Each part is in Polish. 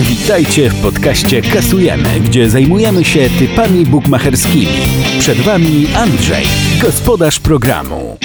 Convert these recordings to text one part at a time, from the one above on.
Witajcie w podcaście Kasujemy, gdzie zajmujemy się typami bukmacherskimi. Przed Wami Andrzej, gospodarz programu.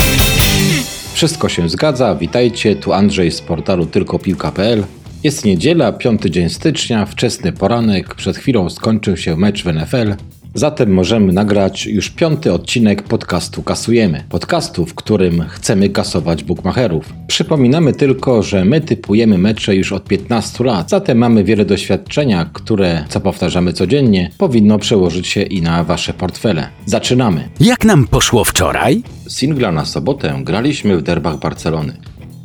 Wszystko się zgadza. Witajcie, tu Andrzej z portalu tylkopiłka.pl. Jest niedziela, piąty dzień stycznia, wczesny poranek. Przed chwilą skończył się mecz w NFL. Zatem możemy nagrać już piąty odcinek podcastu Kasujemy. Podcastu, w którym chcemy kasować bookmacherów. Przypominamy tylko, że my typujemy mecze już od 15 lat, zatem mamy wiele doświadczenia, które, co powtarzamy codziennie, powinno przełożyć się i na wasze portfele. Zaczynamy. Jak nam poszło wczoraj? Singla na sobotę graliśmy w derbach Barcelony.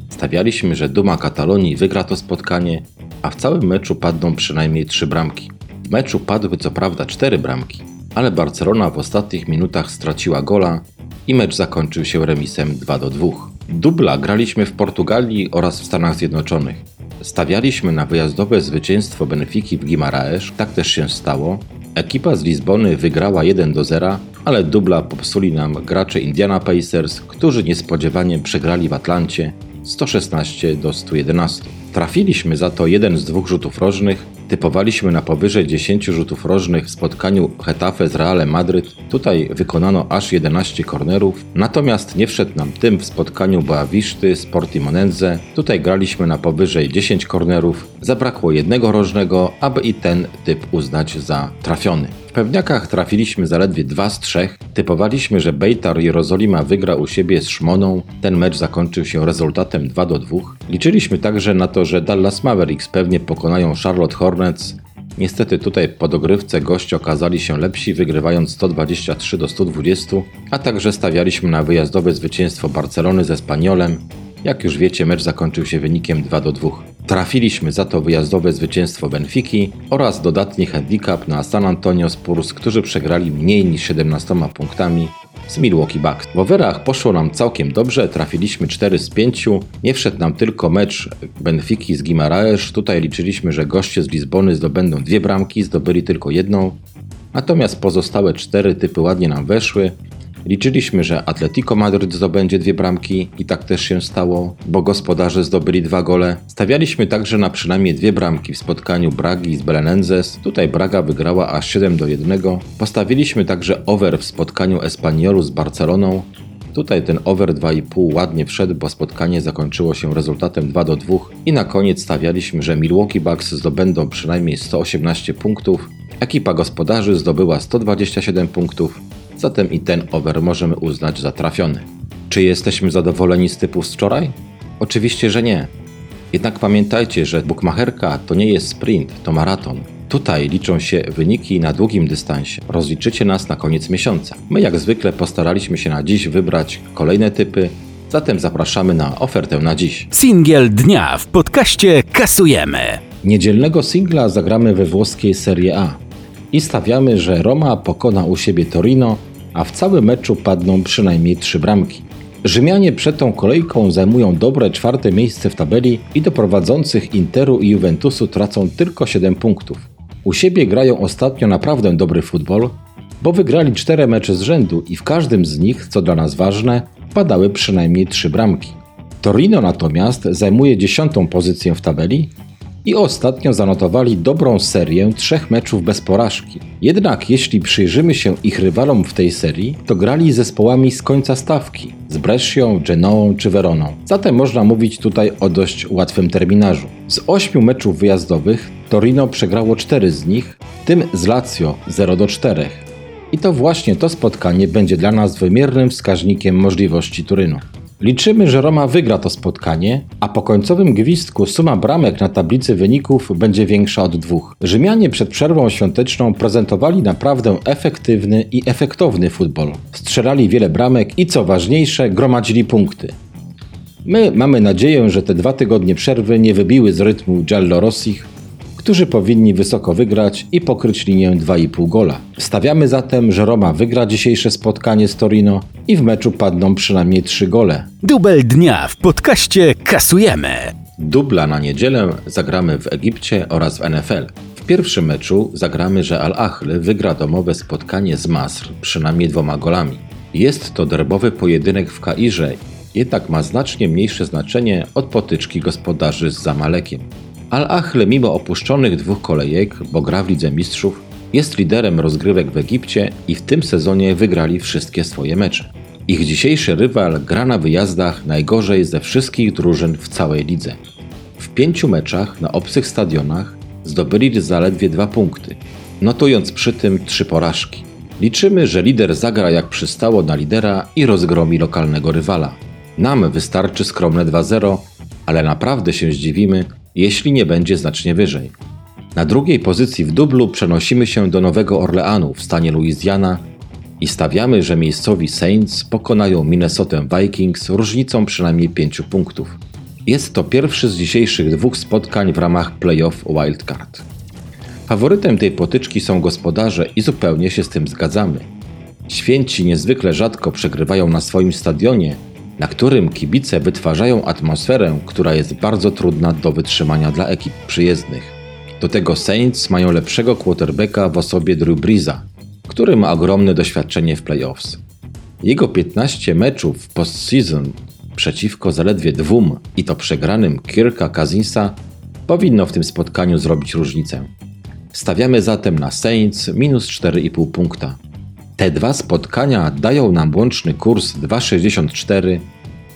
Stawialiśmy, że Duma Katalonii wygra to spotkanie, a w całym meczu padną przynajmniej trzy bramki. W meczu padły co prawda cztery bramki, ale Barcelona w ostatnich minutach straciła gola i mecz zakończył się remisem 2 do 2. Dubla graliśmy w Portugalii oraz w Stanach Zjednoczonych. Stawialiśmy na wyjazdowe zwycięstwo Benfiki w Guimaraes, tak też się stało. Ekipa z Lizbony wygrała 1 do 0, ale dubla popsuli nam gracze Indiana Pacers, którzy niespodziewanie przegrali w Atlancie 116 do 111. Trafiliśmy za to jeden z dwóch rzutów rożnych, typowaliśmy na powyżej 10 rzutów rożnych w spotkaniu Hetafe z Realem Madryt. Tutaj wykonano aż 11 kornerów, natomiast nie wszedł nam tym w spotkaniu Boaviszty z Portimonense. Tutaj graliśmy na powyżej 10 kornerów, zabrakło jednego rożnego, aby i ten typ uznać za trafiony. Pewniakach trafiliśmy zaledwie dwa z trzech. Typowaliśmy, że Bejtar Jerozolima wygra u siebie z Szmoną. Ten mecz zakończył się rezultatem 2 do 2. Liczyliśmy także na to, że Dallas Mavericks pewnie pokonają Charlotte Hornets. Niestety tutaj po dogrywce goście okazali się lepsi, wygrywając 123 do 120, a także stawialiśmy na wyjazdowe zwycięstwo Barcelony ze Spaniolem. Jak już wiecie, mecz zakończył się wynikiem 2 do 2. Trafiliśmy za to wyjazdowe zwycięstwo Benfiki oraz dodatni handicap na San Antonio Spurs, którzy przegrali mniej niż 17 punktami z Milwaukee Bucks. W overach poszło nam całkiem dobrze, trafiliśmy 4 z 5. Nie wszedł nam tylko mecz Benfiki z Guimaraes. Tutaj liczyliśmy, że goście z Lizbony zdobędą dwie bramki, zdobyli tylko jedną. Natomiast pozostałe cztery typy ładnie nam weszły. Liczyliśmy, że Atletico Madryt zdobędzie dwie bramki i tak też się stało, bo gospodarze zdobyli dwa gole. Stawialiśmy także na przynajmniej dwie bramki w spotkaniu Bragi z Belenenses. Tutaj Braga wygrała aż 7 do 1. Postawiliśmy także over w spotkaniu Espaniolu z Barceloną. Tutaj ten over 2,5 ładnie wszedł, bo spotkanie zakończyło się rezultatem 2 do 2 i na koniec stawialiśmy, że Milwaukee Bucks zdobędą przynajmniej 118 punktów. Ekipa gospodarzy zdobyła 127 punktów, zatem i ten over możemy uznać za trafiony. Czy jesteśmy zadowoleni z typów z wczoraj? Oczywiście, że nie. Jednak pamiętajcie, że bukmacherka to nie jest sprint, to maraton. Tutaj liczą się wyniki na długim dystansie. Rozliczycie nas na koniec miesiąca. My jak zwykle postaraliśmy się na dziś wybrać kolejne typy, zatem zapraszamy na ofertę na dziś. Singiel dnia w podcaście Kasujemy. Niedzielnego singla zagramy we włoskiej Serie A i stawiamy, że Roma pokona u siebie Torino, a w całym meczu padną przynajmniej trzy bramki. Rzymianie przed tą kolejką zajmują dobre czwarte miejsce w tabeli i do prowadzących Interu i Juventusu tracą tylko 7 punktów. U siebie grają ostatnio naprawdę dobry futbol, bo wygrali cztery mecze z rzędu i w każdym z nich, co dla nas ważne, padały przynajmniej trzy bramki. Torino natomiast zajmuje dziesiątą pozycję w tabeli i ostatnio zanotowali dobrą serię trzech meczów bez porażki. Jednak jeśli przyjrzymy się ich rywalom w tej serii, to grali zespołami z końca stawki z Brescią, Genoą czy Veroną. Zatem można mówić tutaj o dość łatwym terminarzu. Z ośmiu meczów wyjazdowych Torino przegrało cztery z nich, w tym z Lazio 0 do 4. I to właśnie to spotkanie będzie dla nas wymiernym wskaźnikiem możliwości Turynu. Liczymy, że Roma wygra to spotkanie, a po końcowym gwizdku suma bramek na tablicy wyników będzie większa od dwóch. Rzymianie przed przerwą świąteczną prezentowali naprawdę efektywny i efektowny futbol. Strzelali wiele bramek i co ważniejsze, gromadzili punkty. My mamy nadzieję, że te dwa tygodnie przerwy nie wybiły z rytmu Giallorossich, którzy powinni wysoko wygrać i pokryć linię 2,5 gola. Stawiamy zatem, że Roma wygra dzisiejsze spotkanie z Torino i w meczu padną przynajmniej 3 gole. Dubel dnia w podcaście Kasujemy. Dubla na niedzielę zagramy w Egipcie oraz w NFL. W pierwszym meczu zagramy, że Al-Ahl wygra domowe spotkanie z Masr przynajmniej dwoma golami. Jest to derbowy pojedynek w Kairze, jednak ma znacznie mniejsze znaczenie od potyczki gospodarzy z Zamalekiem. Al-Ahle mimo opuszczonych dwóch kolejek, bo gra w Lidze Mistrzów, jest liderem rozgrywek w Egipcie i w tym sezonie wygrali wszystkie swoje mecze. Ich dzisiejszy rywal gra na wyjazdach najgorzej ze wszystkich drużyn w całej lidze. W pięciu meczach na obcych stadionach zdobyli zaledwie dwa punkty, notując przy tym trzy porażki. Liczymy, że lider zagra jak przystało na lidera i rozgromi lokalnego rywala. Nam wystarczy skromne 2-0, ale naprawdę się zdziwimy, jeśli nie będzie znacznie wyżej. Na drugiej pozycji w dublu przenosimy się do Nowego Orleanu w stanie Louisiana i stawiamy, że miejscowi Saints pokonają Minnesota Vikings różnicą przynajmniej 5 punktów. Jest to pierwszy z dzisiejszych dwóch spotkań w ramach playoff Wildcard. Faworytem tej potyczki są gospodarze i zupełnie się z tym zgadzamy. Święci niezwykle rzadko przegrywają na swoim stadionie, na którym kibice wytwarzają atmosferę, która jest bardzo trudna do wytrzymania dla ekip przyjezdnych. Do tego Saints mają lepszego quarterbacka w osobie Drew Breesa, który ma ogromne doświadczenie w playoffs. Jego 15 meczów w postseason przeciwko zaledwie dwóm i to przegranym Kirka Cousinsa powinno w tym spotkaniu zrobić różnicę. Stawiamy zatem na Saints minus 4,5 punkta. Te dwa spotkania dają nam łączny kurs 2,64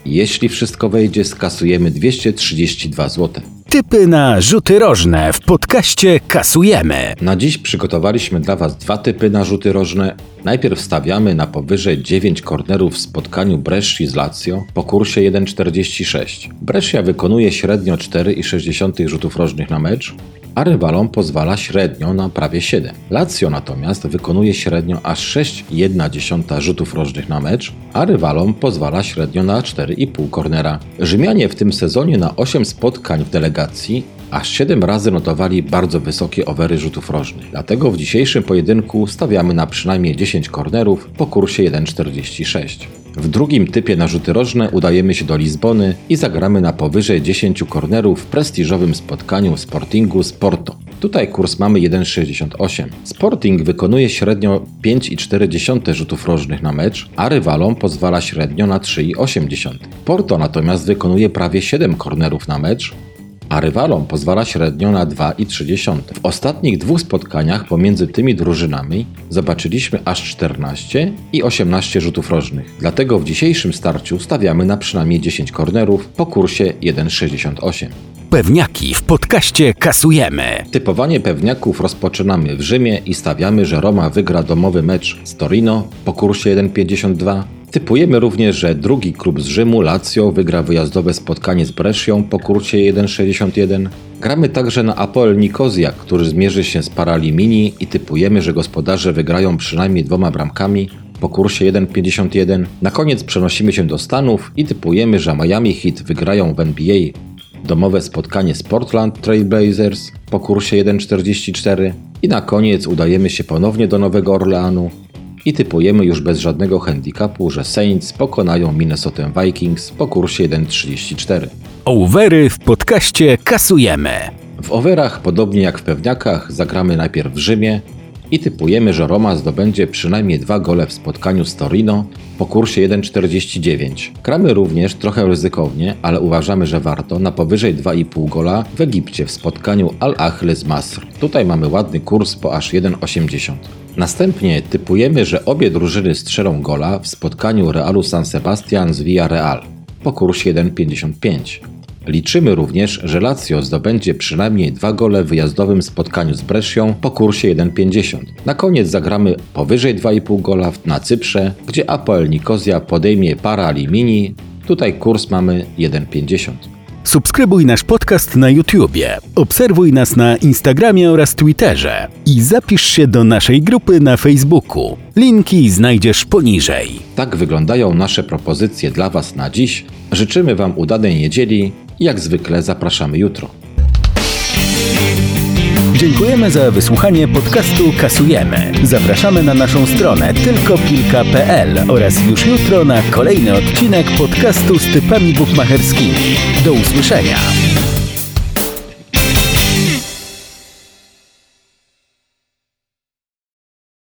jeśli wszystko wejdzie, skasujemy 232 zł. Typy na rzuty rożne w podcaście kasujemy. Na dziś przygotowaliśmy dla Was dwa typy na rzuty rożne. Najpierw stawiamy na powyżej 9 kornerów w spotkaniu Bresci z Lazio po kursie 1,46. Brescia wykonuje średnio 4,6 rzutów rożnych na mecz, a rywalom pozwala średnio na prawie 7. Lazio natomiast wykonuje średnio aż 6,1 rzutów rożnych na mecz, a rywalom pozwala średnio na 4,5 kornera. Rzymianie w tym sezonie na 8 spotkań w delegacji aż 7 razy notowali bardzo wysokie overy rzutów rożnych. Dlatego w dzisiejszym pojedynku stawiamy na przynajmniej 10 kornerów po kursie 1,46. W drugim typie na rzuty rożne udajemy się do Lizbony i zagramy na powyżej 10 kornerów w prestiżowym spotkaniu Sportingu z Porto. Tutaj kurs mamy 1,68. Sporting wykonuje średnio 5,4 rzutów rożnych na mecz, a rywalom pozwala średnio na 3,8. Porto natomiast wykonuje prawie 7 kornerów na mecz, a rywalom pozwala średnio na 2,3. W ostatnich dwóch spotkaniach pomiędzy tymi drużynami zobaczyliśmy aż 14 i 18 rzutów rożnych. Dlatego w dzisiejszym starciu stawiamy na przynajmniej 10 kornerów po kursie 1,68. Pewniaki w podcaście kasujemy. Typowanie pewniaków rozpoczynamy w Rzymie i stawiamy, że Roma wygra domowy mecz z Torino po kursie 1,52 Typujemy również, że drugi klub z Rzymu, Lazio, wygra wyjazdowe spotkanie z Brescią po kurcie 1,61. Gramy także na Apoel Nikozja, który zmierzy się z Paralimini i typujemy, że gospodarze wygrają przynajmniej dwoma bramkami po kursie 1,51. Na koniec przenosimy się do Stanów i typujemy, że Miami Heat wygrają w NBA domowe spotkanie z Portland Trail Blazers po kursie 1,44. I na koniec udajemy się ponownie do Nowego Orleanu i typujemy już bez żadnego handicapu, że Saints pokonają Minnesota Vikings po kursie 1,34. Overy w podcaście kasujemy. W overach, podobnie jak w pewniakach, zagramy najpierw w Rzymie i typujemy, że Roma zdobędzie przynajmniej dwa gole w spotkaniu z Torino po kursie 1,49. Gramy również trochę ryzykownie, ale uważamy, że warto na powyżej 2,5 gola w Egipcie w spotkaniu Al-Ahle z Masr. Tutaj mamy ładny kurs po aż 1,80. Następnie typujemy, że obie drużyny strzelą gola w spotkaniu Realu San Sebastian z Villarreal po kursie 1,55. Liczymy również, że Lazio zdobędzie przynajmniej dwa gole w wyjazdowym spotkaniu z Brescią po kursie 1,50. Na koniec zagramy powyżej 2,5 gola na Cyprze, gdzie Apoel Nikozja podejmie para Alimini. Tutaj kurs mamy 1,50. Subskrybuj nasz podcast na YouTubie, obserwuj nas na Instagramie oraz Twitterze i zapisz się do naszej grupy na Facebooku. Linki znajdziesz poniżej. Tak wyglądają nasze propozycje dla Was na dziś. Życzymy Wam udanej niedzieli i jak zwykle zapraszamy jutro. Dziękujemy za wysłuchanie podcastu Kasujemy. Zapraszamy na naszą stronę tylkopilka.pl oraz już jutro na kolejny odcinek podcastu z typami bukmacherskimi. Do usłyszenia.